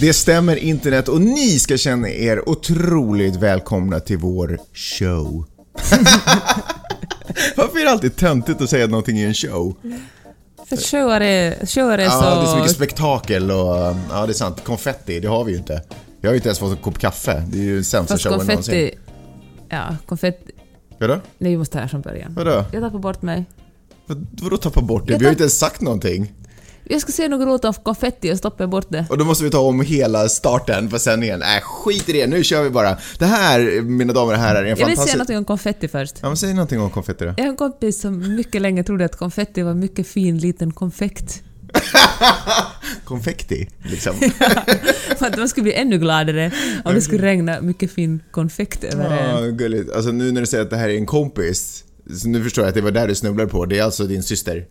Det stämmer internet och ni ska känna er otroligt välkomna till vår show. Varför är det alltid töntigt att säga någonting är en show? För showar är, showar är Ja, så... det är så mycket spektakel och... Ja, det är sant. Konfetti, det har vi ju inte. Jag har ju inte ens fått en kopp kaffe. Det är ju sämsta showen någonsin. konfetti... Ja, konfetti... Vadå? Nej, vi måste här från början. Vadå? Jag tappar bort mig. Vad- Vadå tappa bort det? Jag Vi har ju inte ens sagt någonting. Jag ska säga något roligt om konfetti och jag bort det. Och då måste vi ta om hela starten på sändningen. Äh, skit i det. Nu kör vi bara. Det här, mina damer och herrar, är en Jag vill fantastisk... säga något om konfetti först. Ja, men säg någonting om konfetti då. Jag har en kompis som mycket länge trodde att konfetti var mycket fin liten konfekt. Konfekti, liksom. För att man skulle bli ännu gladare om det skulle regna mycket fin konfekt över Ja, en. gulligt. Alltså nu när du säger att det här är en kompis, så nu förstår jag att det var där du snubblade på. Det är alltså din syster.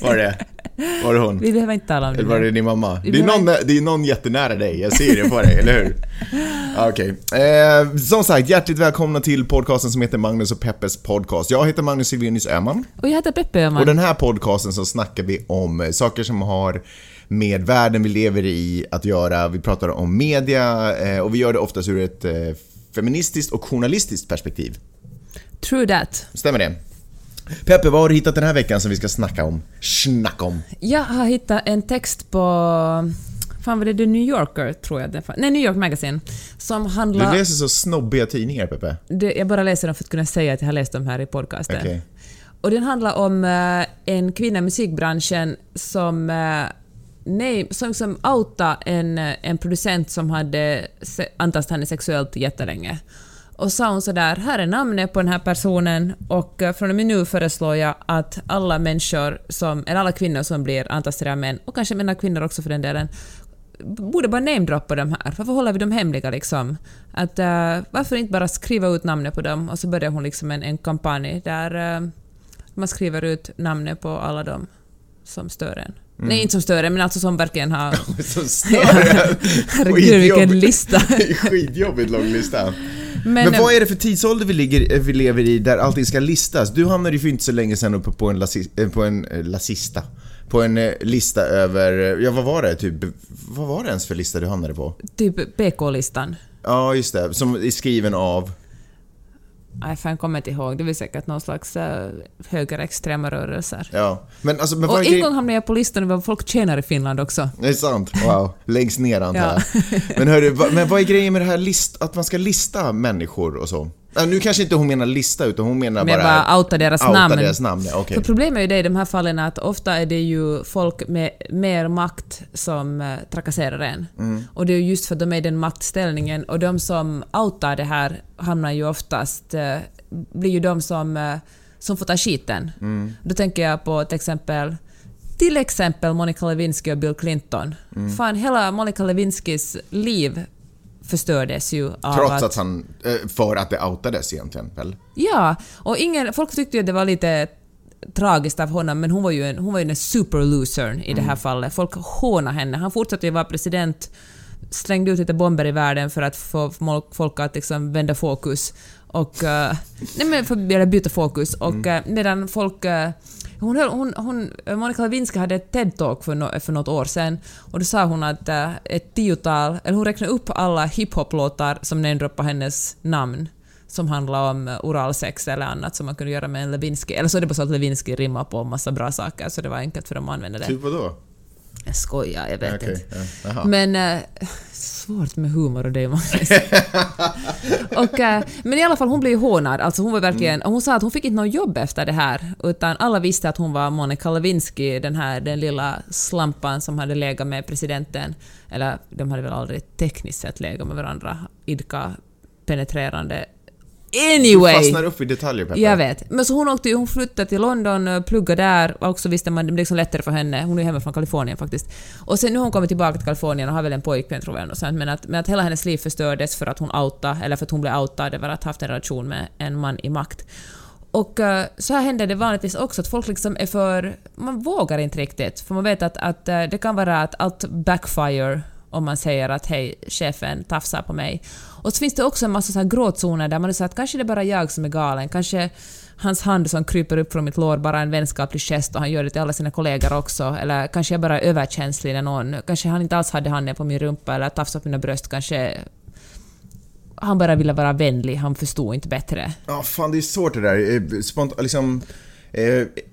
Var det Var det hon? Vi behöver inte tala om det. Eller var det din mamma? Vi Det är, behöver någon, det är någon jättenära dig, jag ser det på dig, eller hur? Ja, Okej. Eh, som sagt, hjärtligt välkomna till podcasten som heter Magnus och Peppes podcast. Jag heter Magnus Silvenius Öhman. Och jag heter Peppe Öhman. Och den här podcasten så snackar vi om saker som har med världen vi lever i att göra. Vi pratar om media eh, och vi gör det oftast ur ett eh, feministiskt och journalistiskt perspektiv. True that. Stämmer det? Peppe, vad har du hittat den här veckan som vi ska snacka om? Snacka om. Jag har hittat en text på... Fan var det The New Yorker, tror jag. Nej, New York Magazine. Som Du handlar... läser så snobbiga tidningar, Peppe. Det, jag bara läser dem för att kunna säga att jag har läst dem här i podcasten. Okej. Och den handlar om eh, en kvinna i musikbranschen som, eh, nej, som, som outade en, eh, en producent som hade antastat henne sexuellt jättelänge. Och sa hon sådär, här är namnet på den här personen och eh, från och med nu föreslår jag att alla människor, som, eller alla kvinnor som blir antastade av män, och kanske män och kvinnor också för den delen, borde bara namedroppa de här. Varför håller vi dem hemliga liksom? Att, uh, varför inte bara skriva ut namnet på dem? Och så började hon liksom en, en kampanj där uh, man skriver ut namnet på alla dem som stör en. Nej, inte som stör en, men alltså som verkligen har... Så större. Herregud, vilken lista. Skitjobbigt lång lista. Men, Men eh, vad är det för tidsålder vi, ligger, vi lever i där allting ska listas? Du hamnade ju för inte så länge sedan uppe på en, lasi, eh, på en eh, lasista. På en eh, lista över, eh, ja vad var det typ, vad var det ens för lista du hamnade på? typ PK-listan. Ja just det, som är skriven av, Nej, fan, jag kommer inte ihåg. Det var säkert någon slags uh, högerextrema rörelser. ja. Men alltså, men Och en grej- gång hamnade jag på listan över vad folk tjänar i Finland också. Det är sant, wow. Längst ner antar Ja. jag. Men hörru, men vad är grejen med det här list, att man ska lista människor och så? Nu kanske inte hon menar lista utan hon menar Men bara... bara outa deras outa namn. deras namn, ja, okej. För problemet är ju det i de här fallen att ofta är det ju folk med mer makt som eh, trakasserar en. Mm. Och det är ju just för att de är i den maktställningen och de som outar det här hamnar ju oftast, eh, blir ju de som, eh, som får ta skiten. Mm. Då tänker jag på till exempel till exempel Monica Lewinsky och Bill Clinton. Mm. Fan, hela Monica Lewinskys liv förstördes ju av Trots att... att han, eh, för att det outades egentligen väl? Ja, och ingen, folk tyckte ju att det var lite tragiskt av honom, men hon var ju en, hon var ju en superloser i det här fallet. Folk hånade henne. Han fortsatte ju vara president, slängde ut lite bomber i världen för att få folk att liksom vända fokus. Och... eh, nej men för att byta fokus. Och eh, medan folk... eh, hon, höll- hon, hon, Monica Lewinsky hade ett TED-talk för, no, för något år sedan och då sa hon att ett tiotal, eller hon räknade upp alla hiphop-låtar som namedroppade hennes namn som handlar om oralsex eller annat som man kunde göra med en Lewinsky. Eller så är det bara så att Lewinsky rimmar på massa bra saker så det var enkelt för dem att använda det. Typ vadå? Jag skojar, jag vet Okej, inte. ja. Men... Eh, svårt med humor och det, Magnus. och, eh, Men i alla fall, hon blev ju hånad. Alltså hon var verkligen... och Hon sa att hon fick inte något jobb efter det här, utan alla visste att hon var Monica Lewinsky, den här den lilla slampan som hade legat med presidenten. Eller de hade väl aldrig tekniskt sett legat med varandra, idka penetrerande Anyway! Du fastnar upp i detaljer Peppe. Jag vet. Men så hon åkte hon flyttade till London, eh, pluggade där, och så visste man, det blev liksom lättare för henne. Hon är hemma från Kalifornien faktiskt. Och sen nu har hon kommit tillbaka till Kalifornien och har väl en pojkvän tror jag, och sånt, men, att, men att hela hennes liv förstördes för att hon outade, eller för att hon blev outad över att ha haft en relation med en man i makt. Och eh, så här händer det vanligtvis också, att folk liksom är för... Man vågar inte riktigt, för man vet att, att eh, det kan vara att allt backfire om man säger att hej, chefen tafsar på mig. Och så finns det också en massa så här gråzoner där man säger att kanske det är bara jag som är galen, kanske hans hand som kryper upp från mitt lår bara en vänskaplig gest och han gör det till alla sina kollegor också. Eller kanske jag bara är överkänslig när någon... Kanske han inte alls hade handen på min rumpa eller tafsat på mina bröst. Kanske han bara ville vara vänlig, han förstod inte bättre. Ja, fan det är svårt det där. Eh, spont liksom,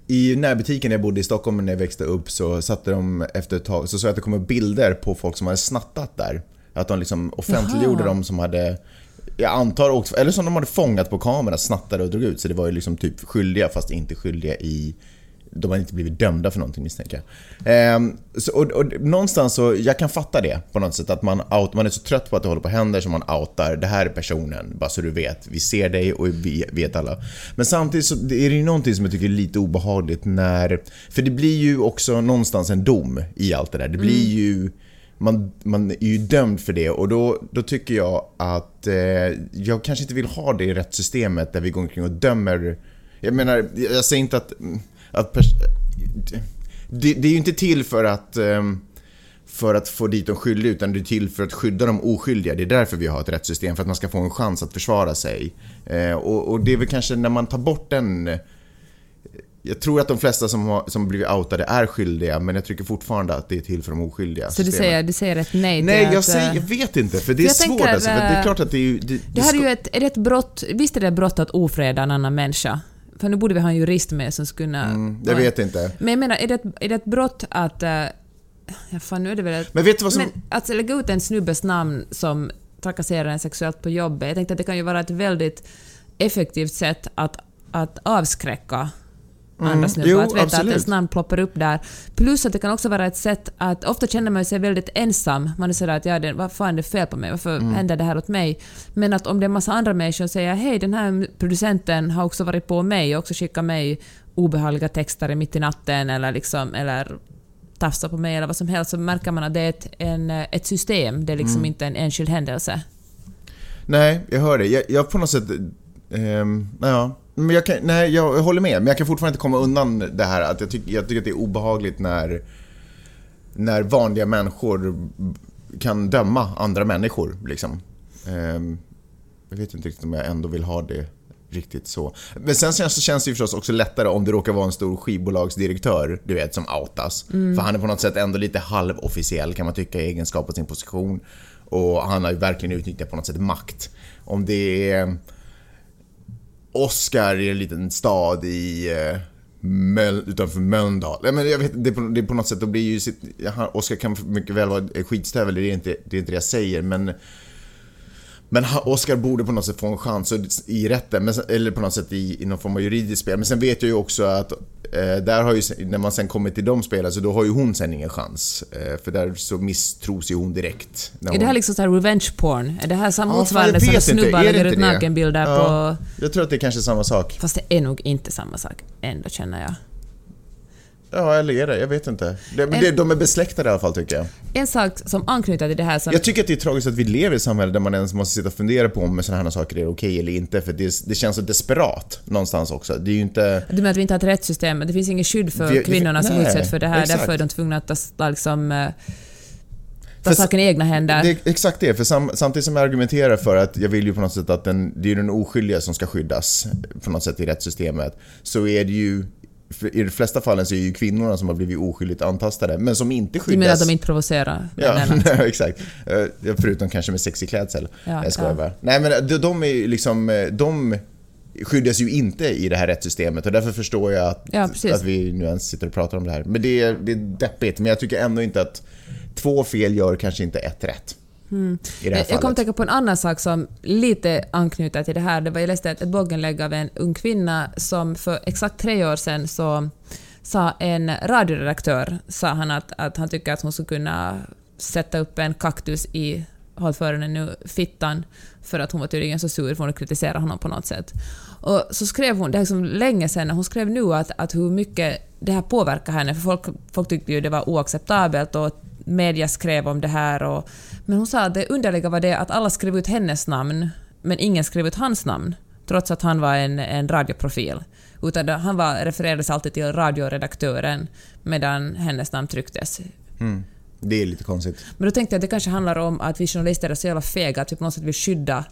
i närbutiken jag bodde i Stockholm när jag växte upp så satte de efter ett tag, så såg jag att det kom bilder på folk som hade snattat där. Att de liksom offentliggjorde Jaha. dem som hade jag antar också, eller som de hade fångat på kamera, snattade och drog ut. Så det var ju liksom typ skyldiga fast inte skyldiga i... De hade inte blivit dömda för någonting misstänker jag. Ehm, så, och, och, någonstans så, jag kan fatta det på något sätt. Att man, out, man är så trött på att det håller på att hända så man outar. Det här är personen, bara så du vet. Vi ser dig och vi vet alla. Men samtidigt så är det ju någonting som jag tycker är lite obehagligt när... För det blir ju också någonstans en dom i allt det där. Det blir ju man, man är ju dömd för det och då, då tycker jag att eh, jag kanske inte vill ha det i rättssystemet där vi går omkring och dömer. Jag menar, jag säger inte att... att det, det är ju inte till för att, eh, för att få dit de skyldiga utan det är till för att skydda de oskyldiga. Det är därför vi har ett rättssystem, för att man ska få en chans att försvara sig. Eh, och, och det är väl kanske när man tar bort den jag tror att de flesta som har som blivit outade är skyldiga, men jag tycker fortfarande att det är till för de oskyldiga. Så du säger, du säger ett nej Nej, jag, att, säger, eh, jag vet inte, för det är svårt tänker, alltså. Det är eh, klart att det är ju... Det, Det här är ju ett, är det ett brott, visst är det ett brott att ofreda en annan människa? För nu borde vi ha en jurist med som skulle kunna... Mm, jag vet inte. Men jag menar, är det ett, är det ett brott att... eh, Ja, fan, nu är det väl ett, Men vet du vad som... Men att lägga ut en snubbes namn som trakasserar en sexuellt på jobbet, jag tänkte att det kan ju vara ett väldigt effektivt sätt att, att avskräcka andra snubbar. Mm. jo, att veta att absolut. ens namn ploppar upp där. Plus att det kan också vara ett sätt att... Ofta känner man sig väldigt ensam. Man är sådär att ja, det, vad fan är det fel på mig? Varför Mm. händer det här åt mig? Men att om det är en massa andra människor som säger hej, den här producenten har också varit på mig och också skickat mig obehagliga texter mitt i natten eller liksom... Eller, tafsa på mig eller vad som helst så märker man att det är ett, en, ett system, det är liksom Mm. inte en enskild händelse. Nej, jag hör det. Jag, jag på något sätt... ehm, ja. Men jag kan, nej, jag, håller med. Men jag kan fortfarande inte komma undan det här att jag, tyck, jag tycker att det är obehagligt när, när vanliga människor kan döma andra människor. Liksom. Ehm, jag vet inte riktigt om jag ändå vill ha det riktigt så. Men sen så känns det ju förstås också lättare om det råkar vara en stor skivbolagsdirektör, du vet, som outas. För han är på något sätt ändå lite halvofficiell kan man tycka i egenskap av sin position. Och han har ju verkligen utnyttjat på något sätt makt. Om det är Oscar i en liten stad i eh, Möl, utanför Mölndal. Nej, men jag vet, det, är på, det är på något sätt, då blir ju sitt, Oscar kan mycket väl vara skitstövel, det är inte det, är inte det jag säger, men men Oscar borde på något sätt få en chans i rätten, men, eller på något sätt i, i någon form av juridiskt spel. Men sen vet jag ju också att eh, där har ju, när man sen kommer till de spelen så då har ju hon sen ingen chans. Eh, för där så misstros ju hon direkt. Är det här hon- liksom så här revenge porn? Är det här samma Ja, motsvarande jag som snubbar lägger ut nakenbilder Ja. på... Jag tror att det är kanske är samma sak. Fast det är nog inte samma sak ändå känner jag. Ja, eller är det? Jag vet inte. Men En- de är besläktade i alla fall tycker jag. En sak som anknyter till det här som... Jag tycker att det är tragiskt att vi lever i ett samhälle där man ens måste sitta och fundera på om sådana här saker är okej eller inte. För det, det känns så desperat någonstans också. Det är ju inte... Du menar att vi inte har ett rättssystem? Det finns inget skydd för Vi- kvinnorna som nej, utsätts för det här, exakt. därför är de tvungna att ta, liksom, eh, ta För- saken i egna händer. Det exakt det, för sam, samtidigt som jag argumenterar för att jag vill ju på något sätt att den, det är den oskyldiga som ska skyddas på något sätt i rättssystemet. Så är det ju, i de flesta fallen så är det ju kvinnorna som har blivit oskyldigt antastade, men som inte skyddas. Du menar att de inte provocerar? Ja, nej, exakt. Eh, Förutom kanske med sexig klädsel. Ja, jag skojar ja. bara. Nej men de, de är ju liksom, eh, de skyddas ju inte i det här rättssystemet och därför förstår jag att, Ja, att vi nu ens sitter och pratar om det här. Men det är, det är deppigt, men jag tycker ändå inte att två fel gör kanske inte ett rätt. Mm. Jag, kommer att tänka på en annan sak som lite anknyter till det här. Det var, jag läste ett, blogginlägg av en ung kvinna som för exakt tre år sedan så sa en radioredaktör sa han att, att han tycker att hon skulle kunna sätta upp en kaktus i hållit för henne nu, Fittan, för att hon var tydligen så sur för hon kritiserade honom på något sätt. Och så skrev hon, det är liksom länge sedan, hon skrev nu att, att hur mycket det här påverkar henne, för folk, folk tyckte ju det var oacceptabelt och media skrev om det här. Och, men hon sa att det underliga var det att alla skrev ut hennes namn, men ingen skrev ut hans namn, trots att han var en, en radioprofil. Utan han var, refererades alltid till radioredaktören, medan hennes namn trycktes. Mm. Det är lite konstigt. Men då tänkte jag att det kanske handlar om att vi journalister är så jävla fega att vi på något sätt vill skydda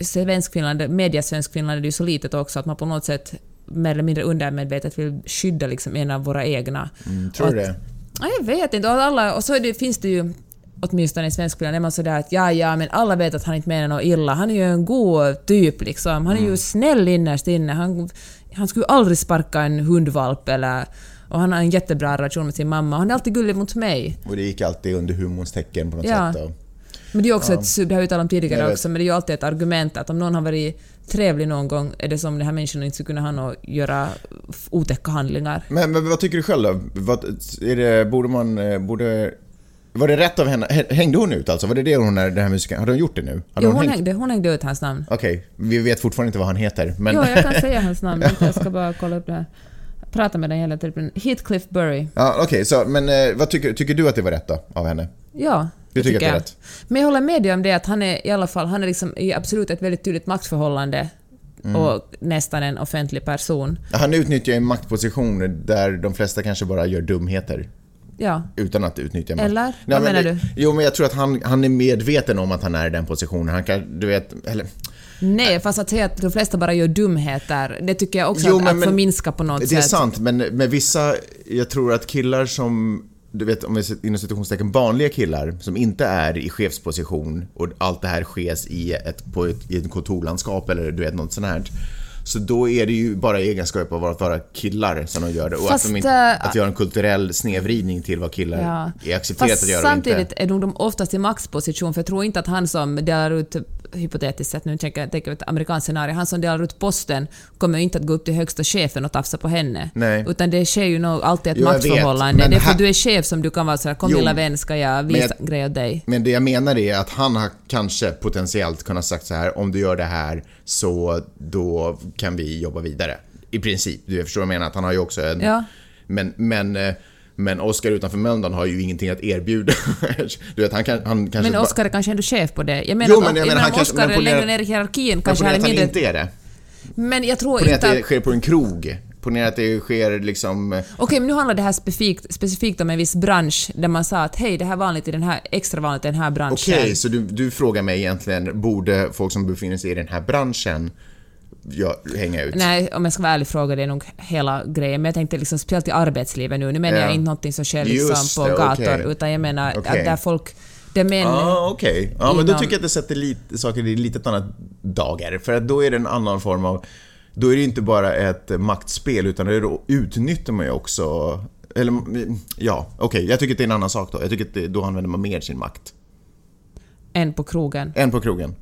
Svenskfinland, mediasvenskfinland är ju så litet också att man på något sätt mer eller mindre undermedvetet vill skydda liksom en av våra egna. Mm, tror du det? Ja, jag vet inte. Och, alla, och så det, finns det ju åtminstone i Svenskfinland är man sådär att ja, ja, men alla vet att han inte menar något illa. Han är ju en god typ liksom. Han är mm. ju snäll innerst inne. Han, han skulle aldrig sparka en hundvalp eller och han har en jättebra relation med sin mamma. Han är alltid gullig mot mig. Och det gick alltid under humorns tecken på något ja. sätt. Då. Men det är också ja. ett, det har vi talat om tidigare också, men det är ju alltid ett argument att om någon har varit trevlig någon gång är det som den här människan inte skulle kunna ha något göra otäcka handlingar. Men, men vad tycker du själv då? Vad, är det, borde man... Eh, borde, var det rätt av henne? Hängde hon ut alltså? Var det det hon är, den här musiken? Hade hon gjort det nu? Hade jo, hon, hon hängde, hon hängde ut hans namn. Okej, okay. vi vet fortfarande inte vad han heter. Men... Jo, jag kan säga hans namn. Jag ska bara kolla upp det här. Prata med den hela tiden. Heathcliff Bury. Ja, Okej, okay, men eh, vad tycker, tycker du att det var rätt då, av henne? Ja, du tycker, tycker att det är rätt? Men jag håller med dig om det att han är i alla fall, han är liksom i absolut ett väldigt tydligt maktförhållande mm. och nästan en offentlig person. Han utnyttjar en maktposition där de flesta kanske bara gör dumheter. Ja. Utan att utnyttja makt. Eller? Vad menar du? Jo, men jag tror att han, han är medveten om att han är i den positionen. Han kan, du vet, eller... Nej, fast att säga att de flesta bara gör dumheter, det tycker jag också jo, att, men, att förminska på något sätt. Det är sant, men med vissa, jag tror att killar som du vet, om vi inom situationstecken vanliga killar som inte är i chefsposition och allt det här sker i ett, på ett, i ett kontorlandskap eller du vet något sånt här. Så då är det ju bara egenskaper av att vara killar som de gör det. Och Fast, att, de inte, äh, att har en kulturell snedvridning till vad killar ja. är accepterat Fast att göra samtidigt inte. är de oftast i maxposition, för jag tror inte att han som delar ut hypotetiskt sett, nu tänker jag ett amerikanskt scenario, han som delar ut posten kommer inte att gå upp till högsta chefen och tafsa på henne. Nej. Utan det sker ju nog alltid ett jo, maktförhållande. Det är för att du är chef som du kan vara såhär, kom jo, lilla vän, ska jag visa en grej åt dig. Men det jag menar är att han har kanske potentiellt kunnat sagt så här, om du gör det här så då kan vi jobba vidare. I princip. Du förstår vad jag menar? Att han har ju också en... Ja. Men, men eh, men Oscar utanför Mölndal har ju ingenting att erbjuda. du vet, han kan, han kanske men Oscar är kanske ändå chef på det. Jag menar jo, men, jag menar, Oscar är längre ner i hierarkin kanske han är mindre... inte är det. Men jag tror inte att... det sker på en krog. Ponera att det sker liksom... Okej, okay, men nu handlar det här specifikt, specifikt om en viss bransch där man sa att hej, det här är vanligt i den här, extra vanligt i den här branschen. Okej, okay, så du, du frågar mig egentligen, borde folk som befinner sig i den här branschen hänga ut? Nej, om jag ska vara ärlig fråga, det är nog hela grejen. Men jag tänkte liksom speciellt i arbetslivet nu. Nu menar ja. jag inte någonting som sker liksom på det, gator, okay. utan jag menar okay. att där folk det. Ah, Okej, okay. ja, men då tycker jag att det sätter lite, saker i lite annat dagar. För att då är det en annan form av... Då är det inte bara ett maktspel, utan då utnyttjar man ju också... Eller, ja, okej, okay. jag tycker att det är en annan sak då. Jag tycker att det, då använder man mer sin makt. Än på krogen? Än på krogen.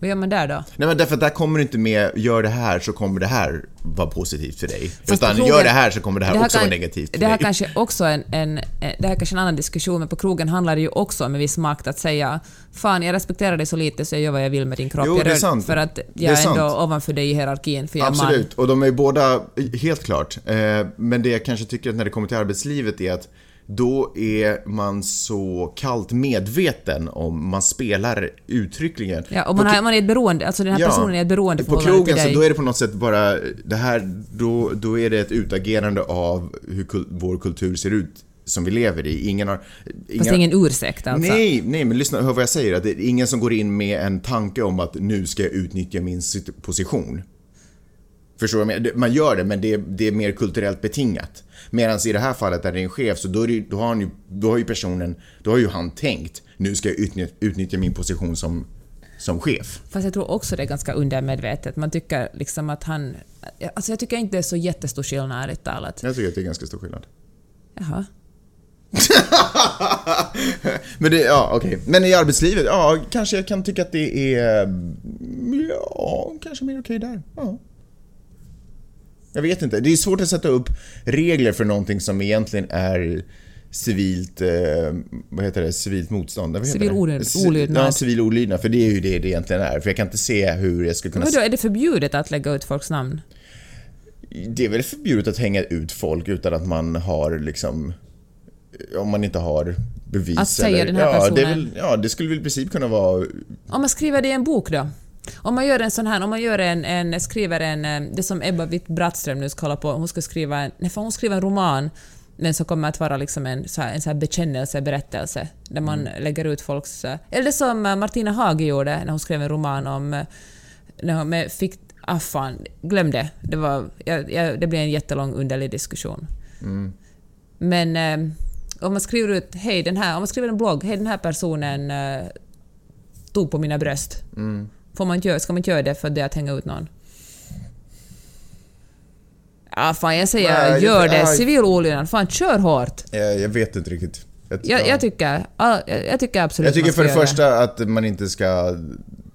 Vad gör man där då? Nej men därför att där kommer du inte med, gör det här så kommer det här vara positivt för dig. Fast Utan krogen, gör det här så kommer det här, det här också kan, vara negativt för Det här dig. kanske också en, en, det här kanske en annan diskussion, men på krogen handlar det ju också om en viss makt att säga Fan, jag respekterar dig så lite så jag gör vad jag vill med din kropp. Jo, det är sant. För att jag är, är ändå ovanför dig i hierarkin, för jag Absolut, man. och de är båda, helt klart. Eh, men det jag kanske tycker att när det kommer till arbetslivet är att då är man så kallt medveten om man spelar uttryckligen. Ja, och man, har, man är ett beroende, alltså den här ja, personen är ett beroende På krogen så då är det på något sätt bara, det här, då, då är det ett utagerande av hur kul, vår kultur ser ut som vi lever i. Ingen har... Inga, Fast ingen ursäkt alltså? Nej, nej, men lyssna, hör vad jag säger. Att det är ingen som går in med en tanke om att nu ska jag utnyttja min position. Förstår du? Man gör det, men det är, det är mer kulturellt betingat. Medan i det här fallet där det är en chef, så då, det, då, har han ju, då har ju personen, då har ju han tänkt, nu ska jag utnyttja, utnyttja min position som som chef. Fast jag tror också det är ganska undermedvetet. Man tycker liksom att han... Alltså jag tycker inte det är så jättestor skillnad, ärligt talat. Jag tycker att det är ganska stor skillnad. Jaha. men det, ja okej. Okay. Men i arbetslivet, ja kanske jag kan tycka att det är... Ja, kanske mer okej okay där. Ja. Jag vet inte. Det är svårt att sätta upp regler för någonting som egentligen är civilt, eh, vad heter det, civilt motstånd? Vad Civil det? olyd- Ci- olydnad. Ja, civil olydnad, för det är ju det det egentligen är. För jag kan inte se hur jag skulle kunna... Vadå, är det förbjudet att lägga ut folks namn? Det är väl förbjudet att hänga ut folk utan att man har liksom... Om man inte har bevis Att säga eller, den här ja, det personen. väl, ja, det skulle väl i princip kunna vara... Om man skriver det i en bok då? Om man gör en sån här, om man gör en, en skriver en, eh, det som Ebba Witt-Brattström nu ska hålla på, hon ska skriva en, nej för hon skriver en roman, men som kommer att vara liksom en, så här, en så här bekännelse, berättelse, där man lägger ut folks... eh, Eller som eh, Martina Hage gjorde när hon skrev en roman om... När hon med fick, ah fan, glöm det. Det, var, jag, jag, det blir en jättelång underlig diskussion. Men eh, om man skriver ut, hej den här, om man skriver en blogg, hej den här personen eh, tog på mina bröst. Får man inte göra, ska man inte göra det för det att hänga ut någon? Ja, fan jag säger Nej, gör jag- det. jag- Civil olydnad. Fan kör hårt. Jag, jag vet inte riktigt. Jag, Jag, ja. jag, tycker, ja, jag, tycker absolut jag tycker för det första att man inte ska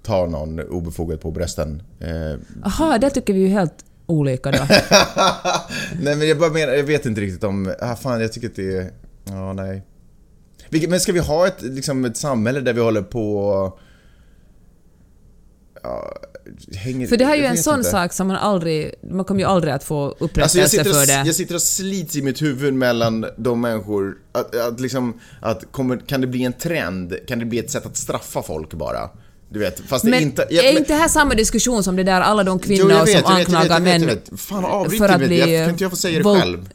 ta någon obefogat på brösten. Eh, Aha, där tycker vi ju helt olika då. nej men jag bara menar, jag vet inte riktigt om... Ah, fan, jag tycker att det är... Ja, nej. Men ska vi ha ett, liksom ett samhälle där vi håller på... Ja, hänger, För det här är ju jag en sån inte. sak som man aldrig... Man kommer ju aldrig att få Alltså upprättelse jag sitter, och, för det. jag sitter och slits i mitt huvud mellan de människor, att, att liksom, att kommer, kan det bli en trend? Kan det bli ett sätt att straffa folk bara? Du vet, fast det Men inte... är inte det här samma diskussion som det där alla de kvinnor Jo, jag vet, som jag jag anklagar jag män jag. Fan, avbryt för att bli... Jag- kan inte jag få säga det själv?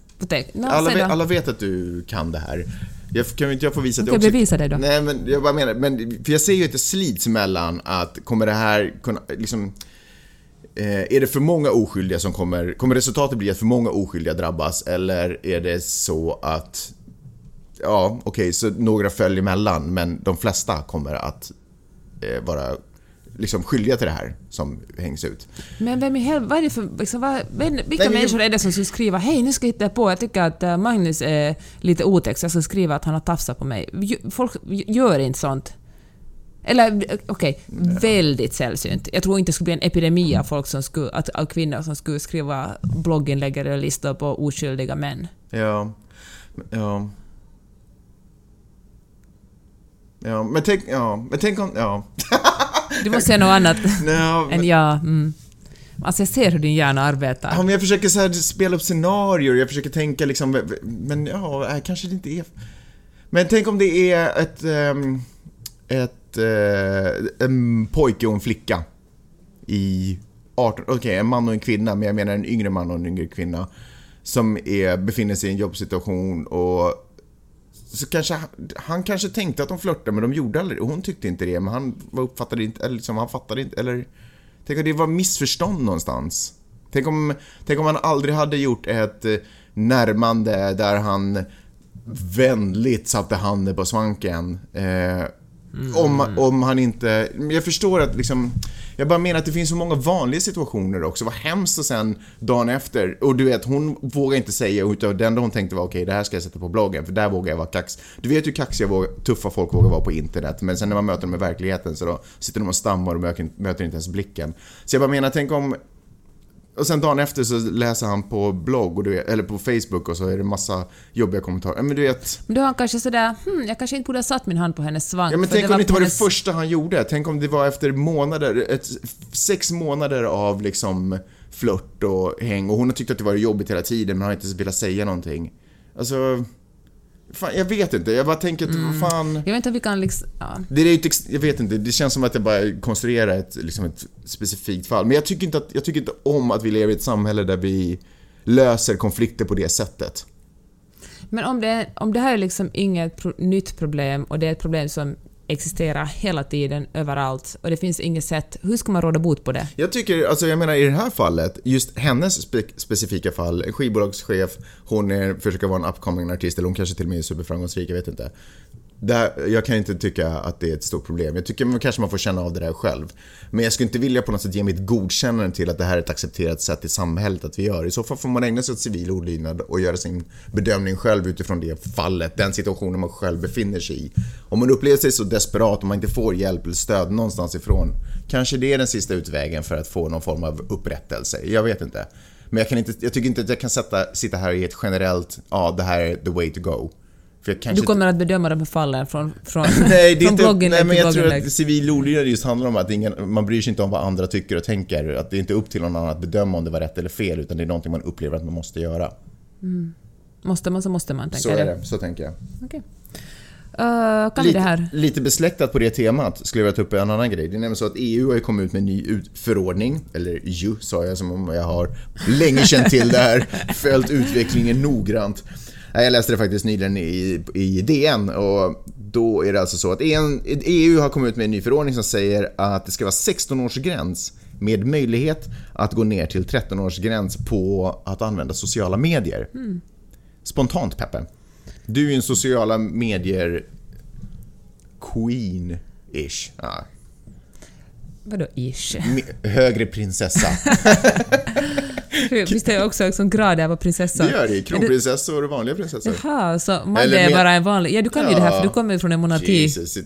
No, alla, vet, alla vet att du kan det här. Jag, kan inte jag få visa att jag också... bevisa det då. Nej, men jag bara menar, men, för jag ser ju att det slits mellan att kommer det här kunna, liksom... Eh, är det för många oskyldiga som kommer, kommer resultatet bli att för många oskyldiga drabbas eller är det så att Ja, okej, så några följer emellan men de flesta kommer att eh, vara liksom skyldiga till det här som hängs ut. Men vem i helvete, vad är det för... Liksom, vad, vem, vilka Nej, människor är det som skulle skriva hej nu ska jag hitta på, jag tycker att eh, Magnus är lite otäck så jag ska skriva att han har tafsat på mig. Folk gör inte sånt. Eller eh, okej, väldigt sällsynt. Jag tror inte det skulle bli en epidemi av folk som skulle, att, av kvinnor som skulle skriva blogginlägg eller listor på oskyldiga män. Ja, ja. Ja, men tänk, ja, men tänk om, ja. Du måste säga något annat ja än ja. Mm. Alltså jag ser hur din hjärna arbetar. Ja, men jag försöker så här spela upp scenarier, jag försöker tänka liksom, men ja, kanske det inte är... Men tänk om det är ett... ehm, ett... eh, en pojke och en flicka. I 18... Okej, en man och en kvinna, men jag menar en yngre man och en yngre kvinna. Som är, befinner sig i en jobbsituation och... Så kanske, han- kanske tänkte att de flörtade, men de gjorde aldrig Hon tyckte inte det, men han uppfattade inte, eller liksom, han fattade inte, eller... Tänk om det var missförstånd någonstans. Tänk om, tänk om han aldrig hade gjort ett eh, närmande där han vänligt satte handen på svanken. Eh, om, om han inte... Jag förstår att liksom... Jag bara menar att det finns så många vanliga situationer också. Vad hemskt och sen dagen efter. Och du vet, hon vågar inte säga utan det enda hon tänkte var okej, det här ska jag sätta på bloggen för där vågar jag vara kax. Du vet hur kaxiga, tuffa folk vågar vara på internet. Men sen när man möter dem i verkligheten så då sitter de och stammar och möter, möter inte ens blicken. Så jag bara menar, tänk om och sen dagen efter så läser han på blogg, och du vet, eller på Facebook och så är det massa jobbiga kommentarer. Men du vet, Men då har han kanske sådär, hmm, jag kanske inte borde ha satt min hand på hennes svank. ja, men tänk om det inte var det hennes- första han gjorde. Tänk om det var efter månader, ett, sex månader av liksom flört och häng och hon har tyckt att det var jobbigt hela tiden men har inte velat säga någonting. Alltså, fan, jag vet inte. Jag bara tänker att, Mm. vad fan. Jag vet inte om vi kan liksom... Ja. Det är ett, jag vet inte, det känns som att jag bara konstruerar ett, liksom ett specifikt fall. Men jag tycker, inte att, jag tycker inte om att vi lever i ett samhälle där vi löser konflikter på det sättet. Men om det, om det här är liksom inget pro nytt problem och det är ett problem som existerar hela tiden, överallt, och det finns inget sätt, hur ska man råda bot på det? Jag tycker, alltså jag menar i det här fallet, just hennes spe specifika fall, skivbolagschef, hon är, försöker vara en upcoming artist, eller hon kanske till och med är superframgångsrik, jag vet inte. Där, jag kan inte tycka att det är ett stort problem. Jag tycker man, kanske man får känna av det där själv. Men jag skulle inte vilja på något sätt ge mitt godkännande till att det här är ett accepterat sätt i samhället att vi gör. I så fall får man ägna sig åt civil olydnad och göra sin bedömning själv utifrån det fallet, den situationen man själv befinner sig i. Om man upplever sig så desperat och man inte får hjälp eller stöd någonstans ifrån, kanske det är den sista utvägen för att få någon form av upprättelse. Jag vet inte. Men jag, kan inte, jag tycker inte att jag kan sätta, sitta här i ett generellt, ja det här är the way to go. Du kommer att bedöma de här fallen från, från, Nej, det från inte, blogginlägg nej, men jag tror att civil olydnad just handlar om att ingen, man bryr sig inte om vad andra tycker och tänker. Att det är inte upp till någon annan att bedöma om det var rätt eller fel, utan det är någonting man upplever att man måste göra. Måste man så måste man, tänker Så är det, så tänker jag. Okej. Eh, kan vi det här? lite besläktat på det temat skulle jag vilja ta upp en annan grej. Det är nämligen så att EU har kommit ut med en ny förordning, eller ju sa jag som om jag har länge känt till det här, följt utvecklingen noggrant. Jag läste det faktiskt nyligen i, i DN och då är det alltså så att EU har kommit ut med en ny förordning som säger att det ska vara 16-årsgräns med möjlighet att gå ner till 13-årsgräns på att använda sociala medier. Spontant Peppe. Du är ju en sociala medier queen-ish. Ja. Vadå ish? Högre prinsessa. Visst är jag också som grader på prinsessa? Det gör det. Kronprinsessor och vanliga prinsessor. Jaha, så man Eller är bara en vanlig... Ja, du kan ju det här för du kommer ju från en monarki. Jesus,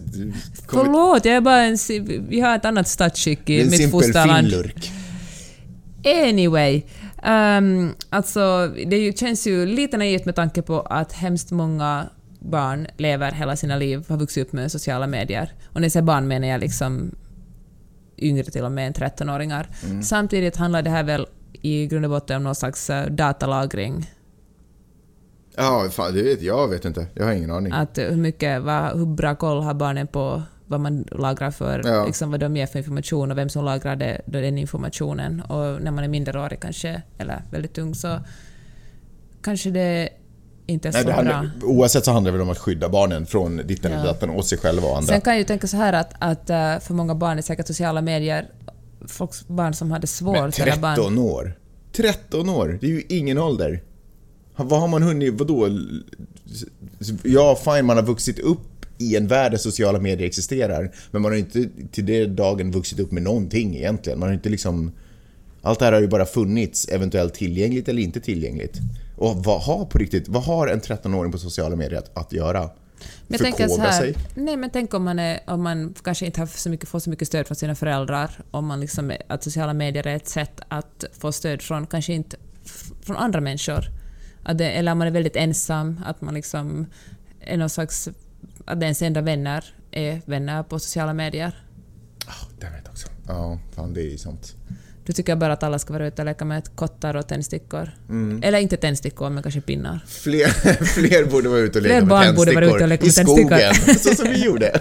Förlåt, jag är bara en... Vi har ett annat statsskick i en mitt fosterland. Anyway, um, alltså det känns ju lite naivt med tanke på att hemskt många barn lever hela sina liv, har vuxit upp med sociala medier. Och när jag säger barn menar jag liksom yngre till och med än 13-åringar. Mm. Samtidigt handlar det här väl i grund och botten om någon slags eh, datalagring. Ja, fan, det vet jag vet inte. Jag har ingen aning. Att hur mycket, vad, hur bra koll har barnen på vad man lagrar för, Ja. liksom vad de ger för information och vem som lagrar det, den informationen. Och när man är minderårig kanske, eller väldigt ung, så kanske det inte är Nej, så det bra. handlar, oavsett så handlar det väl om att skydda barnen från ditten eller Ja. datten och sig själva och andra. Sen kan jag ju tänka så här att, att eh, för många barn är säkert sociala medier folks barn som hade svårt Men eller barn... 13 år? 13 år? Det är ju ingen ålder. Vad har man hunnit, vadå? Ja, fine, man har vuxit upp i en värld där sociala medier existerar. Men man har inte till det dagen vuxit upp med någonting egentligen. Man har inte liksom... Allt det här har ju bara funnits, eventuellt tillgängligt eller inte tillgängligt. Och vad har på riktigt, vad har en 13-åring på sociala medier att, att göra? Men jag tänker så här, sig? nej men tänk om man, är, om man kanske inte har så mycket, får så mycket stöd från sina föräldrar, om man liksom, att sociala medier är ett sätt att få stöd från, kanske inte från andra människor. Att det, eller om man är väldigt ensam, att man liksom är någon slags, att ens enda vänner är vänner på sociala medier. Oh, det vet också. Ja, fan det är ju sånt. Du tycker bara att alla ska vara ute och leka med kottar och tändstickor. Mm. Eller inte tändstickor, men kanske pinnar. Fler, fler borde vara ute och leka Fler med barn borde vara tändstickor ute och leka i med tändstickor. skogen, så som vi gjorde.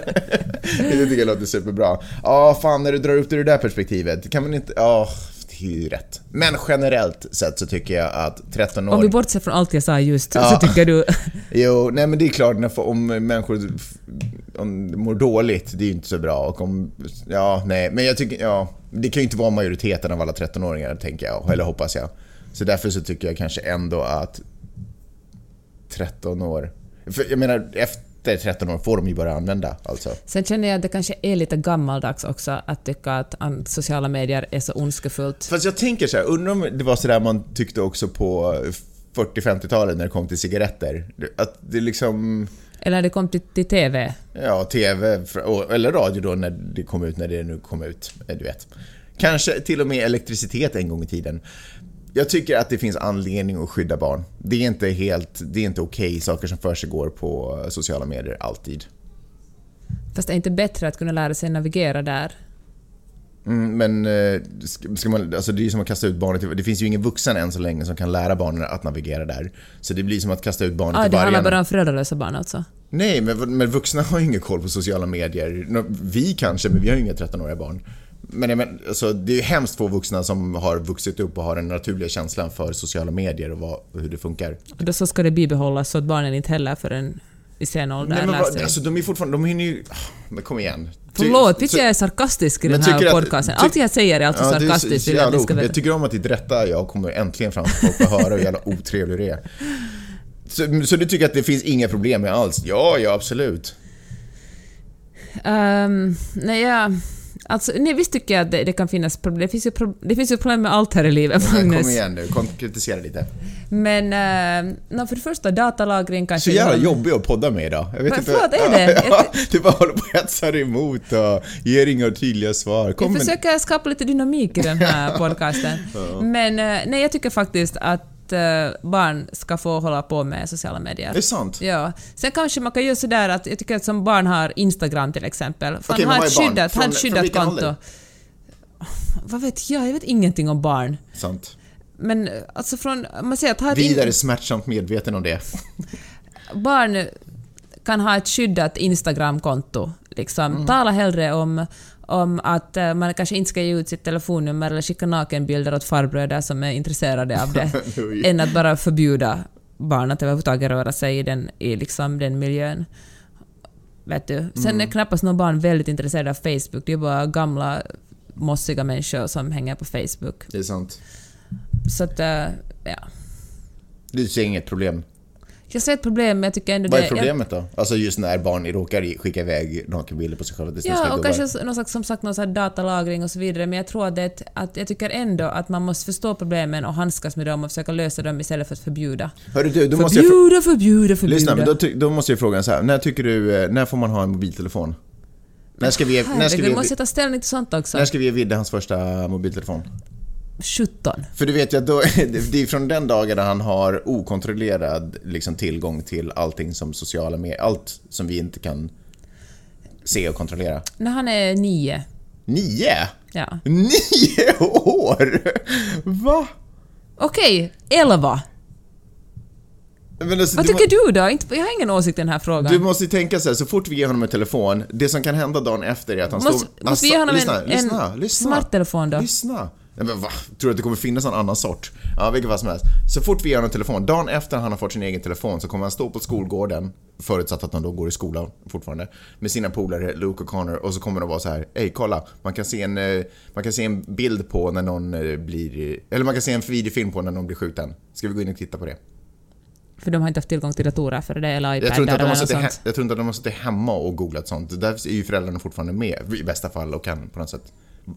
det tycker jag låter superbra. Ja, fan när du drar upp det ur det där perspektivet, kan man inte... Ja, rätt. Men generellt sett så tycker jag att 13 år... Om vi bortser från allt jag sa just, Ja. så tycker du... Jo, nej men det är klart, när, om människor om mår dåligt, det är ju inte så bra. Och om, ja, nej, men jag tycker, ja, det kan ju inte vara majoriteten av alla 13-åringar, tänker jag, eller hoppas jag. Så därför så tycker jag kanske ändå att 13 år, för jag menar efter 13 år får de ju börja använda alltså. Sen känner jag att det kanske är lite gammaldags också att tycka att sociala medier är så ondskefullt. Fast jag tänker så här, undrar om det var sådär man tyckte också på 40-50-talet när det kom till cigaretter. Att det liksom... Eller det kom till, till TV. Ja, TV eller radio då när det kom ut, när det nu kom ut. Du vet. Kanske till och med elektricitet en gång i tiden. Jag tycker att det finns anledning att skydda barn. Det är inte helt, det är inte okej saker som för sig går på eh, sociala medier alltid. Fast det är inte bättre att kunna lära sig navigera där. Mm, men eh, ska, man, alltså det är ju som att kasta ut barnet Det finns ju ingen vuxen än så länge som kan lära barnen att navigera där. Så det blir som att kasta ut barnet Ah, till det handlar vargen. bara om föräldralösa barn alltså. Nej, men, men vuxna har ju ingen koll på sociala medier. Vi kanske, men vi har ju inga 13-åriga barn. Men, men alltså, det är ju hemskt få vuxna som har vuxit upp och har den naturliga känslan för sociala medier och vad, hur det funkar. Och då så ska det bibehållas så att barnen inte heller förrän i sen ålder Nej, men lär sig. alltså, de är fortfarande, de hinner ju... ah, Men kom igen. Ty- Förlåt, så- jag är sarkastisk i den här tycker att- podcasten. Allt jag säger är alltså Ja, är sarkastiskt. vill jag ska. Jag tycker om att ditt rätta jag kommer äntligen fram så folk får höra hur jävla otrevlig du är. Så, så du tycker att det finns inga problem med alls? Ja, ja absolut. Ehm, nej, jag... Alltså, nej, visst tycker jag att det, det kan finnas problem. Det finns, ju pro, det finns ju problem med allt här i livet, Magnus. kom igen nu, konkretisera lite. Men uh, no, för det första, datalagring kanske... Så jävla jobbig att podda med idag. Jag vet inte. förlåt, är det? Ja, du bara håller på och hetsar emot och ger inga tydliga svar. Kom med- försöker skapa lite dynamik i den här podcasten. Men eh, nej, jag tycker faktiskt att att eh, barn ska få hålla på med sociala medier. Det är sant. Ja. Sen kanske man kan göra sådär att jag tycker att som barn har Instagram till exempel. Fan, Okej, men ha vad ett skyddat, Från- ett från skyddat konto. Vad vet jag? Jag vet ingenting om barn. Sant. Men alltså från... Man säger att ha ett in- Vidare smärtsamt medveten om det. barn kan ha ett skyddat Instagram-konto. Liksom. Mm. Tala hellre om, om att eh, man kanske inte ska ge ut sitt telefonnummer eller skicka nakenbilder åt farbröder som är intresserade av det, än att bara förbjuda barn att överhuvudtaget röra sig i den, i liksom den miljön. Vet du? Sen Mm. är knappast någon barn väldigt intresserade av Facebook. Det är bara gamla mossiga människor som hänger på Facebook. Det är sant. Så att, eh, ja. Du ser inget problem. Jag ser ett problem, men jag tycker ändå Vad är det... jag- problemet då? Alltså just när barn råkar skicka iväg nakenbilder på sig själva till Ja, och kanske någon slags, som sagt någon slags datalagring och så vidare, men jag tror att, det, att jag tycker ändå att man måste förstå problemen och handskas med dem och försöka lösa dem istället för att förbjuda. Hörru du, då måste jag... Förbjuda, förbjuda, förbjuda. Lyssna, men då, då måste jag fråga så här. När tycker du... eh, När får man ha en mobiltelefon? När ska vi, när ska Herregud, vi, måste jag ta ställning till sånt också? när ska vi ge Vidde hans första mobiltelefon? 17. För du vet ju att då, det är från den dagen han har okontrollerad liksom, tillgång till allting som sociala medier, allt som vi inte kan se och kontrollera. När han är nio. Nio? Ja. Nio år? Va? Okej, 11. Men alltså, Vad du, tycker du då? Inte, jag har ingen åsikt i den här frågan. Du måste ju tänka så här, så fort vi ger honom en telefon, det som kan hända dagen efter är att han måste, står... måste vi ge honom lyssna, en, lyssna, en lyssna. smarttelefon då? Lyssna! Men va? Tror du att det kommer finnas någon annan sort? Ja, vilket fall som helst. Så fort vi ger honom en telefon, dagen efter han har fått sin egen telefon så kommer han stå på skolgården, förutsatt att han då går i skolan fortfarande, med sina polare Luke och Connor och så kommer de vara så här, Ey kolla, man kan se en, eh, man kan se en bild på när någon eh, blir, eller man kan se en videofilm på när någon blir skjuten. Ska vi gå in och titta på det? För de har inte haft tillgång till datorer för det, eller Jag tror, inte att de eller har något suttit he- sånt. jag tror inte att de har suttit hemma och googlat sånt. Där är ju föräldrarna fortfarande med i bästa fall och kan på något sätt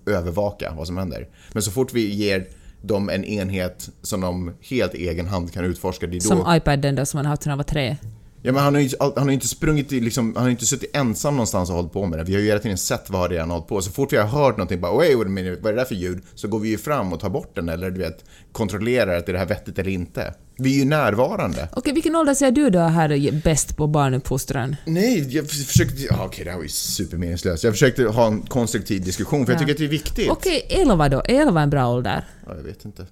övervaka vad som händer. Men så fort vi ger dem en enhet som de helt egen hand kan utforska, det är då... Som iPaden då som han har haft sedan han var tre. Ja, men han har ju inte, han har inte sprungit i, liksom, han har inte suttit ensam någonstans och hållit på med det. Vi har ju hela tiden sett vad det är han har hållit på. Så fort vi har hört någonting, bara minute, vad är det där för ljud? Så går vi ju fram och tar bort den eller du vet, kontrollerar att är det här vettigt eller inte. Vi är ju närvarande. Okej, vilken ålder ser du då här är bäst på barnuppfostran? Nej, jag försökte... Ja, okej, det här var ju supermeningslöst. Jag försökte ha en konstruktiv diskussion, för jag Ja. tycker att det är viktigt. Okej, 11 då? Är 11 en bra ålder? Ja, jag vet inte.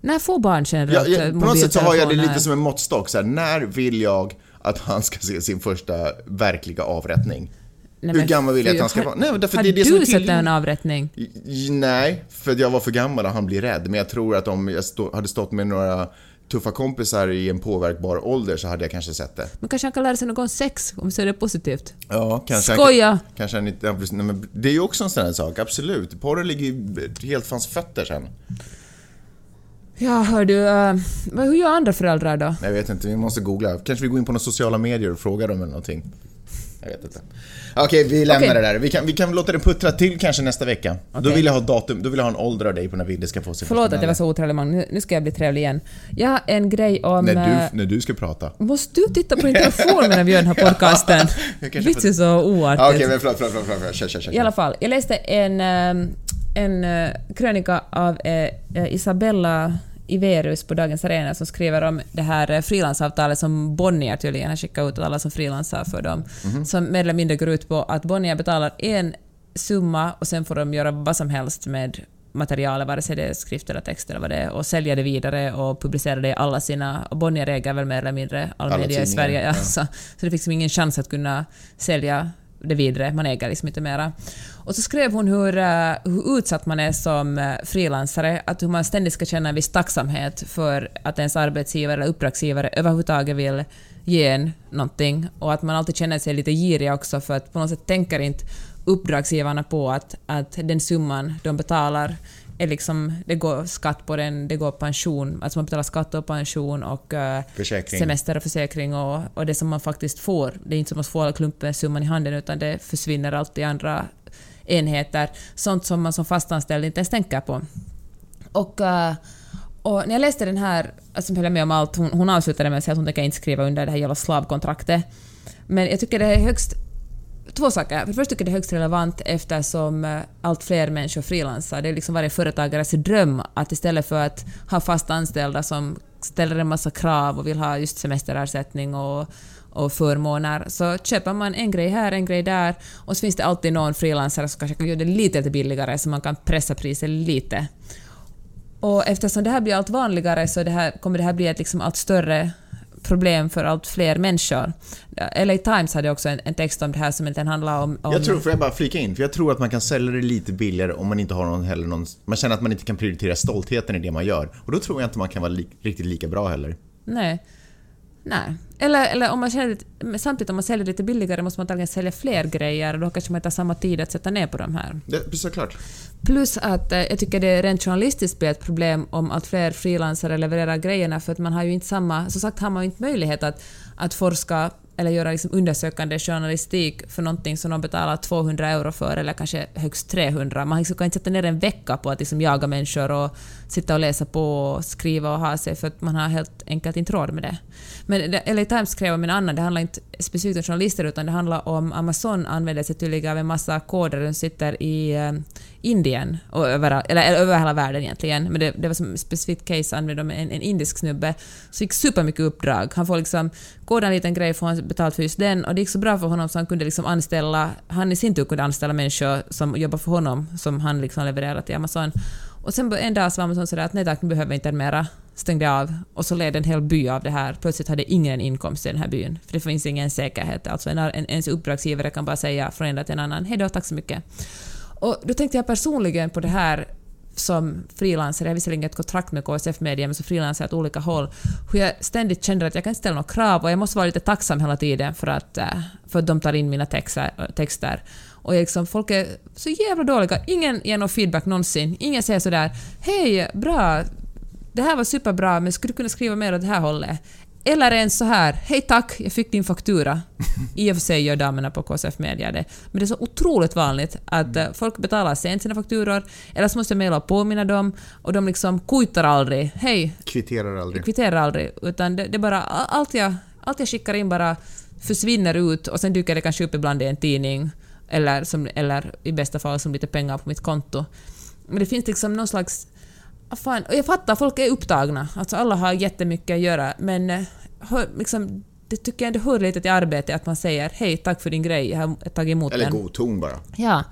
När får barn Ja, generellt jag, på något sätt så har jag det lite som en måttstock. Så här, när vill jag att han ska se sin första verkliga avrättning? Nej, Hur gammal vill jag att han ska vara? Nej, därför har det är det som är du sett en avrättning? Nej, för jag var för gammal och han blir rädd. Men jag tror att om jag stå, hade stått med några tuffa kompisar i en påverkbar ålder så hade jag kanske sett det. Men kanske han kan lära sig något om sex, om så är det positivt. Ja, kanske. Skoja! Kanske han inte... Nej, men det är ju också en sån här sak, absolut. Porren ligger ju helt hans fötter sen. Ja, hör du, uh, hur gör andra föräldrar då? Jag vet inte, vi måste googla. Kanske vi går in på några sociala medier och frågar dem eller någonting. Jag vet inte. Okej, vi lämnar Okej. det där. Vi kan, vi kan låta det puttra till kanske nästa vecka. Då vill jag ha datum, då vill jag ha en ålder av dig på när Vidde ska få sig Förlåt att jag var så otrevlig man. Nu, nu ska jag bli trevlig igen. Jag har en grej om... När eh, du, när du ska prata. Måste du titta på din telefon medan vi gör den här podcasten? Vits är så oartigt. Ah, Okej, men förlåt, förlåt, förlåt, förlåt. Kör, kör, kör. I alla fall, jag läste en, eh, en eh, krönika av eh, eh, Isabella Iverus på Dagens Arena som skriver om det här eh, frilansavtalet som Bonnier tydligen har skickat ut till alla som frilansar för dem. Mhm. Som mer eller mindre går ut på att Bonnier betalar en summa och sen får de göra vad som helst med materialet, vare sig det är skrift eller text eller vad det är, och sälja det vidare och publicera det i alla sina... Och Bonnier äger väl mer eller mindre all Alla media i Sverige. Ja. ja. Så, så det finns liksom ingen chans att kunna sälja det vidare, man äger liksom inte mera. Och så skrev hon hur, eh, hur utsatt man är som eh, frilansare, att hur man ständigt ska känna en viss tacksamhet för att ens arbetsgivare eller uppdragsgivare överhuvudtaget vill ge en någonting och att man alltid känner sig lite girig också för att på något sätt tänker inte uppdragsgivarna på att, att den summan de betalar är liksom, det går skatt på den, det går pension, alltså man betalar skatt och pension och eh, Försäkring. semester och försäkring och, och det som man faktiskt får. Det är inte som att få klumpen summan i handen utan det försvinner alltid i andra enheter. Sånt som man som fastanställd inte ens tänker på. Och, eh, och när jag läste den här, alltså höll jag med om allt, hon, hon avslutade med att säga att hon tänker inte skriva under det här jävla slavkontraktet. Men jag tycker det är högst Två saker. För det första tycker jag det är högst relevant eftersom eh, allt fler människor frilansar. Det är liksom varje företagares dröm att istället för att ha fast anställda som ställer en massa krav och vill ha just semesterersättning och, och förmåner, så köper man en grej här, en grej där och så finns det alltid någon frilansare som kanske kan göra det lite, lite billigare så man kan pressa priset lite. Och eftersom det här blir allt vanligare så det här, kommer det här bli ett liksom allt större problem för allt fler människor. LA Times hade också en, en text om det här som egentligen handlar om, om... Jag tror, får jag bara flika in? För jag tror att man kan sälja det lite billigare om man inte har någon heller någon... Man känner att man inte kan prioritera stoltheten i det man gör. Och då tror jag inte man kan vara li, riktigt lika bra heller. Nej. Nej. Eller, eller om man känner, samtidigt om man säljer lite billigare måste man antagligen sälja fler grejer och då kanske man inte har samma tid att sätta ner på de här. Det, såklart. Plus att eh, jag tycker det rent journalistiskt blir ett problem om allt fler frilansare levererar grejerna för att man har ju inte samma... Som sagt har man ju inte möjlighet att, att forska eller göra liksom undersökande journalistik för någonting som de betalar 200 euro för, eller kanske högst 300. Man liksom kan inte sätta ner en vecka på att liksom jaga människor och sitta och läsa på och skriva och ha sig, för att man har helt enkelt inte råd med det. Men LA Times skrev om en annan, det handlar inte specifikt om journalister, utan det handlar om Amazon använder sig tydligen av en massa koder som sitter i eh, Indien, och över, eller över hela världen egentligen, men det, det var som ett specifikt case använde de en, en indisk snubbe, som fick supermycket uppdrag. Han får liksom koda en liten grej, får han betalt för just den, och det gick så bra för honom så han kunde liksom anställa, han i sin tur kunde anställa människor som jobbar för honom, som han liksom levererar till Amazon. Och sen en dag så var Amazon sådär att nej tack, nu behöver vi inte mera stängde av och så led en hel by av det här. Plötsligt hade ingen inkomst i den här byn, för det finns ingen säkerhet. Alltså en, en, ens uppdragsgivare kan bara säga från en dag till en annan hej då, tack så mycket. Och då tänkte jag personligen på det här som frilansare, jag har visserligen ett kontrakt med KSF Media, men som frilansare åt olika håll, hur jag ständigt känner att jag kan ställa några krav och jag måste vara lite tacksam hela tiden för att, eh, för att de tar in mina texter. texter. Och liksom, folk är så jävla dåliga, ingen ger någon feedback någonsin. Ingen säger sådär ”Hej, bra, det här var superbra, men skulle du kunna skriva mer åt det här hållet? Eller ens så här, hej tack, jag fick din faktura. I och för sig gör damerna på KSF Media det. Men det är så otroligt vanligt att mm. folk betalar sent sina fakturor, eller så måste jag mejla och påminna dem, och de liksom kuitar aldrig. Hej. Kvitterar aldrig. Kvitterar aldrig. Utan det, det bara, allt jag, allt jag skickar in bara försvinner ut och sen dyker det kanske upp ibland i en tidning, eller, som, eller i bästa fall som lite pengar på mitt konto. Men det finns liksom någon slags fan, och jag fattar, folk är upptagna. Alltså alla har jättemycket att göra, men eh, hör, liksom, det tycker jag ändå hör lite till arbetet att man säger hej, tack för din grej, jag har tagit emot Eller den. Eller god ton bara. Ja.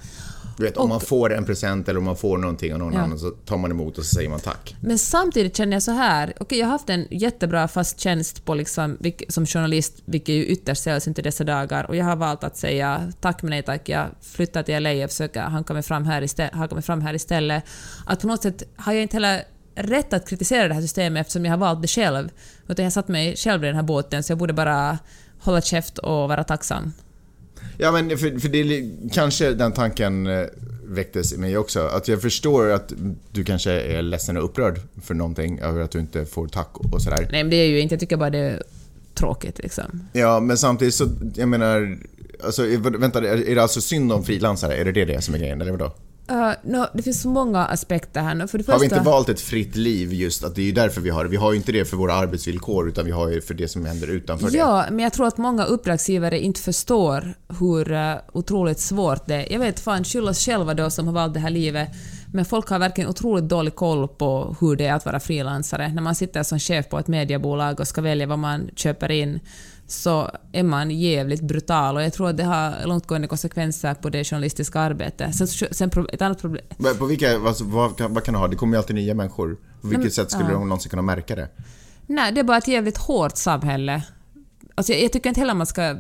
Du vet, om man får en present eller om man får någonting av någon ja. annan så tar man emot och så säger man tack. Men samtidigt känner jag så här, okej okay, jag har haft en jättebra fast tjänst på liksom, som journalist, vilket ju ytterst sällsynt i dessa dagar, och jag har valt att säga tack men nej tack, jag flyttar till LA och försöker hanka mig fram här, istället, hanka mig fram här istället. Att på något sätt har jag inte heller rätt att kritisera det här systemet eftersom jag har valt det själv, utan jag har satt mig själv i den här båten, så jag borde bara hålla käft och vara tacksam. Ja, men för, för det är kanske den tanken eh, väcktes i mig också. Att jag förstår att du kanske är ledsen och upprörd för någonting över att du inte får tack och sådär. Nej, men det är ju inte. Jag tycker bara det är tråkigt liksom. Ja, men samtidigt så, jag menar... Alltså, vänta, är det alltså synd om frilansare? Är det det, det som är grejen, eller vadå? Uh, no, det finns så många aspekter här. För det första... Har vi inte valt ett fritt liv just att det är ju därför vi har det? Vi har ju inte det för våra arbetsvillkor utan vi har ju för det som händer utanför ja, det. Ja, men jag tror att många uppdragsgivare inte förstår hur uh, otroligt svårt det är. Jag vet fan, skyll oss själva då som har valt det här livet. Men folk har verkligen otroligt dålig koll på hur det är att vara frilansare. När man sitter som chef på ett mediebolag och ska välja vad man köper in så är man jävligt brutal och jag tror att det har långtgående konsekvenser på det journalistiska arbetet. Sen, sen ett annat problem... Men på vilka, alltså, vad, kan, vad kan det ha? Det kommer ju alltid nya människor. På vilket Men, sätt skulle ja. de någonsin kunna märka det? Nej, det är bara ett jävligt hårt samhälle. Alltså, jag, jag tycker inte heller man ska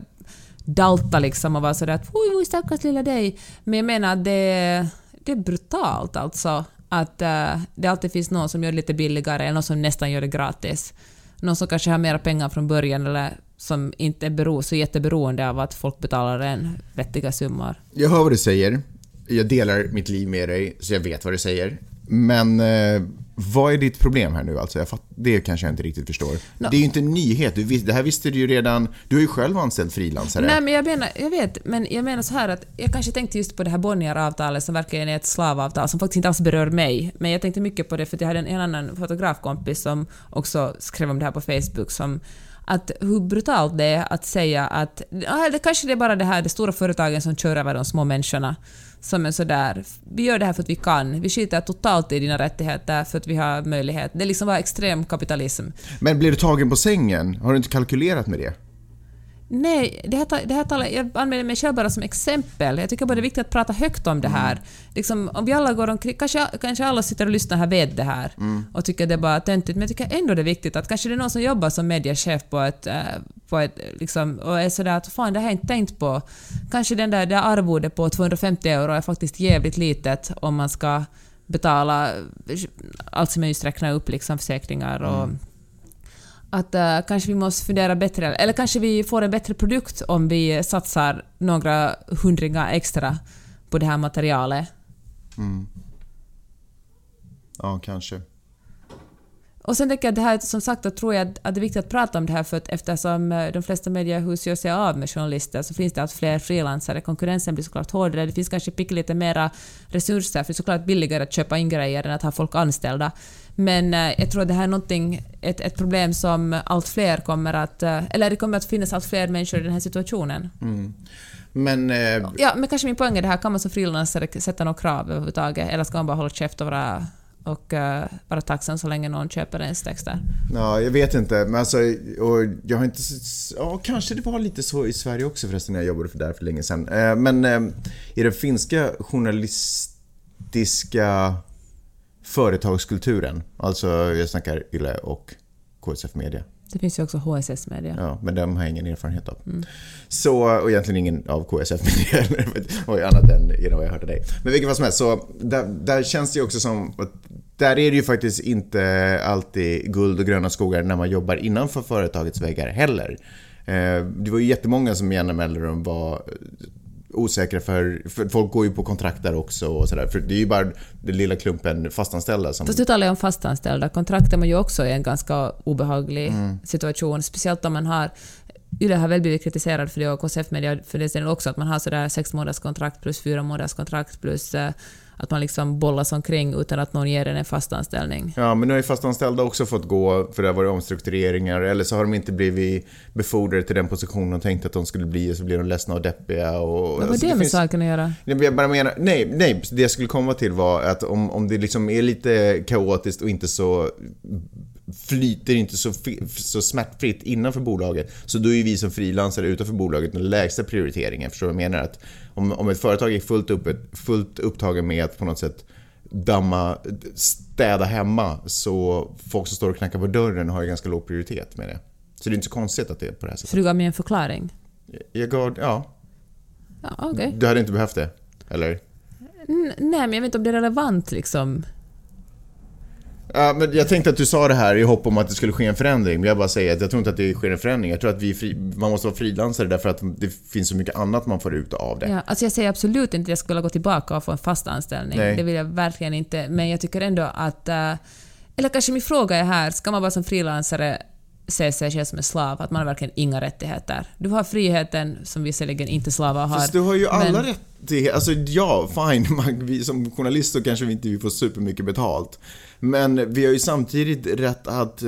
dalta liksom och vara sådär att oj, oj, stackars lilla dig. Men jag menar att det, det är brutalt alltså. Att uh, det alltid finns någon som gör det lite billigare eller någon som nästan gör det gratis. Någon som kanske har mera pengar från början eller som inte är bero, så jätteberoende av att folk betalar en vettiga summor. Jag hör vad du säger. Jag delar mitt liv med dig, så jag vet vad du säger. Men eh, vad är ditt problem här nu alltså? Jag fatt, det kanske jag inte riktigt förstår. No. Det är ju inte en nyhet. Du, det här visste du ju redan. Du har ju själv anställt frilansare. Nej, men jag menar, jag vet, men jag menar så här att jag kanske tänkte just på det här Bonnier-avtalet som verkligen är ett slavavtal som faktiskt inte alls berör mig. Men jag tänkte mycket på det för att jag hade en, en annan fotografkompis som också skrev om det här på Facebook som att hur brutalt det är att säga att ah, det kanske det är bara det här, de stora företagen som kör över de små människorna som är sådär, vi gör det här för att vi kan, vi skiter totalt i dina rättigheter för att vi har möjlighet. Det är liksom bara extrem kapitalism. Men blir du tagen på sängen? Har du inte kalkylerat med det? Nej, det här, det här talar, jag använder mig själv bara som exempel. Jag tycker bara det är viktigt att prata högt om det här. Mm. Liksom, om vi alla går omkring, kanske, kanske alla sitter och lyssnar här vet det här mm. och tycker det är bara töntigt, men jag tycker ändå det är viktigt att kanske det är någon som jobbar som mediechef på ett, eh, på ett liksom, och är sådär att fan det har jag inte tänkt på. Kanske den där, det arvodet på 250 euro är faktiskt jävligt litet om man ska betala allt som jag just räknar upp, liksom försäkringar och mm att uh, kanske vi måste fundera bättre, eller kanske vi får en bättre produkt om vi satsar några hundringar extra på det här materialet. Mm. Ja, kanske. Och sen tänker jag att det här, som sagt, då tror jag att det är viktigt att prata om det här för att eftersom eh, de flesta mediehus gör sig av med journalister så finns det allt fler frilansare. Konkurrensen blir såklart hårdare. Det finns kanske lite mera resurser för det är såklart billigare att köpa in grejer än att ha folk anställda. Men eh, jag tror att det här är någonting, ett, ett problem som allt fler kommer att... Eh, eller det kommer att finnas allt fler människor i den här situationen. Mm. Men... Ja, men kanske min poäng är det här, kan man som frilansare sätta några krav överhuvudtaget? Eller ska man bara hålla käft och vara och eh, uh, vara tacksam så länge någon köper ens texter. Ja, jag vet inte. Men alltså, och jag har inte... Ja, kanske det var lite så i Sverige också förresten när jag jobbade för där för länge sedan. Uh, men uh, i den finska journalistiska företagskulturen, alltså jag snackar YLE och KSF Media. Det finns ju också HSS Media. Ja, men de har jag ingen erfarenhet av. Mm. Så, och egentligen ingen av KSF Media och annat än genom vad jag hört av dig. Men vilket fall som helst, så där, där känns det ju också som att där är det ju faktiskt inte alltid guld och gröna skogar när man jobbar innanför företagets väggar heller. Eh, det var ju jättemånga som gärna mellanrum var osäkra för, för folk går ju på kontrakt där också och sådär. För det är ju bara den lilla klumpen fastanställda som... Fast du talar ju om fastanställda. Kontrakt är man ju också i en ganska obehaglig mm. situation. Speciellt om man har Yle har väl blivit kritiserad för det och KCF Media för det också, att man har sådär sex månaders kontrakt plus fyra månaders kontrakt plus eh, att man liksom bollas omkring utan att någon ger en en fast anställning. Ja, men nu har ju fastanställda också fått gå för det har varit omstruktureringar eller så har de inte blivit befordrade till den position de tänkte att de skulle bli och så blir de ledsna och deppiga. Och, Vad har alltså, det, det med finns... saken att göra? Jag bara menar, nej, nej, det jag skulle komma till var att om, om det liksom är lite kaotiskt och inte så flyter inte så, så smärtfritt innanför bolaget. Så då är vi som frilansare utanför bolaget den lägsta prioriteringen. Förstår du vad jag menar? Att om, om ett företag är fullt, upp, fullt upptagen med att på något sätt damma, städa hemma så folk som står och knackar på dörren har ju ganska låg prioritet med det. Så det är inte så konstigt att det är på det här sättet. Så du gav mig en förklaring? Jag gav, ja. ja okay. Du hade inte behövt det? Eller? N nej, men jag vet inte om det är relevant liksom. Ja, men jag tänkte att du sa det här i hopp om att det skulle ske en förändring. Men jag bara säger att jag tror inte att det sker en förändring. Jag tror att vi fri, man måste vara frilansare därför att det finns så mycket annat man får ut av det. Ja, alltså jag säger absolut inte att jag skulle gå tillbaka och få en fast anställning. Nej. Det vill jag verkligen inte. Men jag tycker ändå att... Eh, eller kanske min fråga är här, ska man vara som frilansare se sig själv som en slav, att man har verkligen inga rättigheter. Du har friheten som visserligen inte slavar har. Fast du har ju alla men... rättigheter. Alltså ja, fine, man, vi, som journalister kanske vi inte får supermycket betalt. Men vi har ju samtidigt rätt att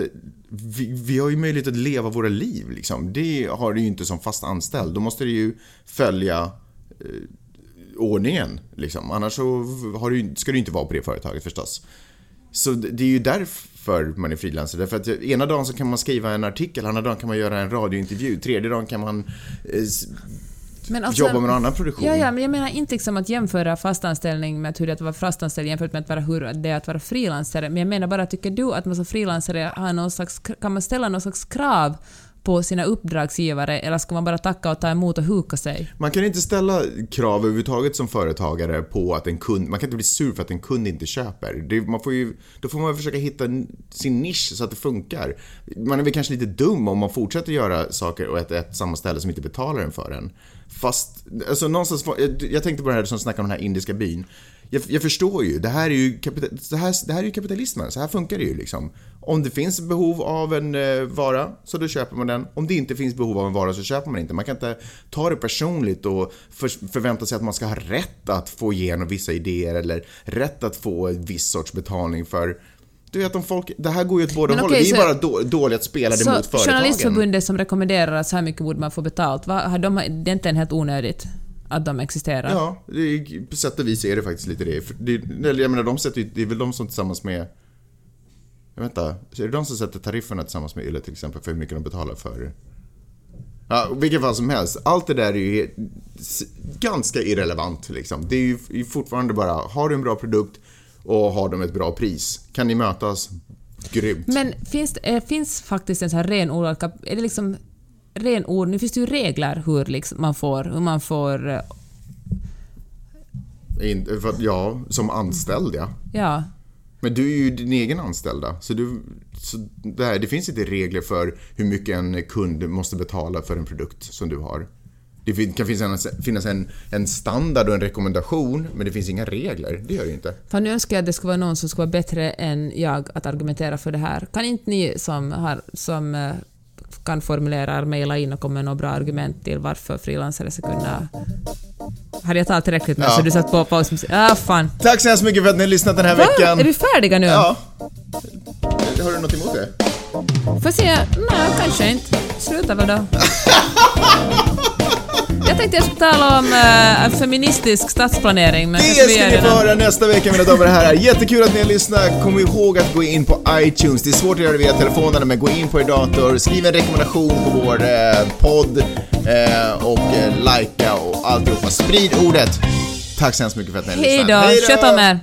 vi, vi, har ju möjlighet att leva våra liv liksom. Det har du ju inte som fast anställd. Då måste du ju följa eh, ordningen liksom. Annars så har du, ska du inte vara på det företaget förstås. Så det är ju därför man är frilansare. Därför att ena dagen så kan man skriva en artikel, andra dagen kan man göra en radiointervju, tredje dagen kan man eh, men alltså, jobba med någon annan produktion. Ja, ja, men jag menar inte liksom att jämföra fastanställning med hur det är att vara fastanställd jämfört med att vara, hur det är att vara frilansare. Men jag menar bara, tycker du att man som frilansare har någon slags, kan man ställa någon slags krav på sina uppdragsgivare eller ska man bara tacka och ta emot och huka sig? Man kan inte ställa krav överhuvudtaget som företagare på att en kund, man kan inte bli sur för att en kund inte köper. Det, man får ju, då får man försöka hitta sin nisch så att det funkar. Man är väl kanske lite dum om man fortsätter göra saker och ett, ett samma ställe som inte betalar en för en. Fast, alltså någonstans, jag, tänkte på det här som snackade om den här indiska byn. Jag, jag, förstår ju, det här är ju, kapital, det här, det här är ju kapitalismen, så här funkar det ju liksom. Om det finns behov av en eh, vara, så då köper man den. Om det inte finns behov av en vara så köper man inte. Man kan inte ta det personligt och för, förvänta sig att man ska ha rätt att få igenom vissa idéer eller rätt att få en viss sorts betalning för du vet om folk, det här går ju åt båda hållen. okej, Vi är så- bara då, dåliga att spela det Så mot företagen. Journalistförbundet som rekommenderar att så här mycket borde man få betalt, vad, har de, det är inte helt onödigt att de existerar? Ja, det är, på sätt och vis är det faktiskt lite det. För det jag menar, de sätter det är väl de som tillsammans med... Jag vet inte, är det de som sätter tarifferna tillsammans med Yle till exempel för hur mycket de betalar för... Ja, vilket fall som helst. Allt det där är ju ganska irrelevant liksom. Det är ju fortfarande bara, har du en bra produkt och har de ett bra pris? Kan ni mötas? Grymt. Men finns, det- eh, finns faktiskt en sån här renodlad... Är det liksom renord... Nu finns det ju regler hur liksom man får... Hur man får eh, In, för ja, som anställd ja. ja. Men du är ju din egen anställda. Så, du, så det, här, det finns inte regler för hur mycket en kund måste betala för en produkt som du har. Det kan finnas en, finnas en, en standard och en rekommendation, men det finns inga regler. Det gör det inte. För nu önskar jag att det skulle vara någon som skulle vara bättre än jag att argumentera för det här. Kan inte ni som, har, som eh, kan formulera, mejla in och komma med några bra argument till varför frilansare ska kunna... Hade jag talat tillräckligt nu Ja. så du satt på pausmusik? Ah, fan. Tack så hemskt mycket för att ni har lyssnat den här Va? veckan. Är vi färdiga nu? Ja. Har du något emot det? Får se. Nej, kanske inte. Sluta väl då. Jag tänkte jag skulle tala om uh, feministisk stadsplanering, men Det vi ska ni få höra nästa vecka mina damer och herrar. Jättekul att ni har lyssnat. Kom ihåg att gå in på iTunes. Det är svårt att göra det via telefonerna men gå in på er dator, skriv en rekommendation på vår eh, podd eh, och eh, likea och alltihopa. Sprid ordet. Tack så hemskt mycket för att ni har Hej lyssnat. då, sköt om er!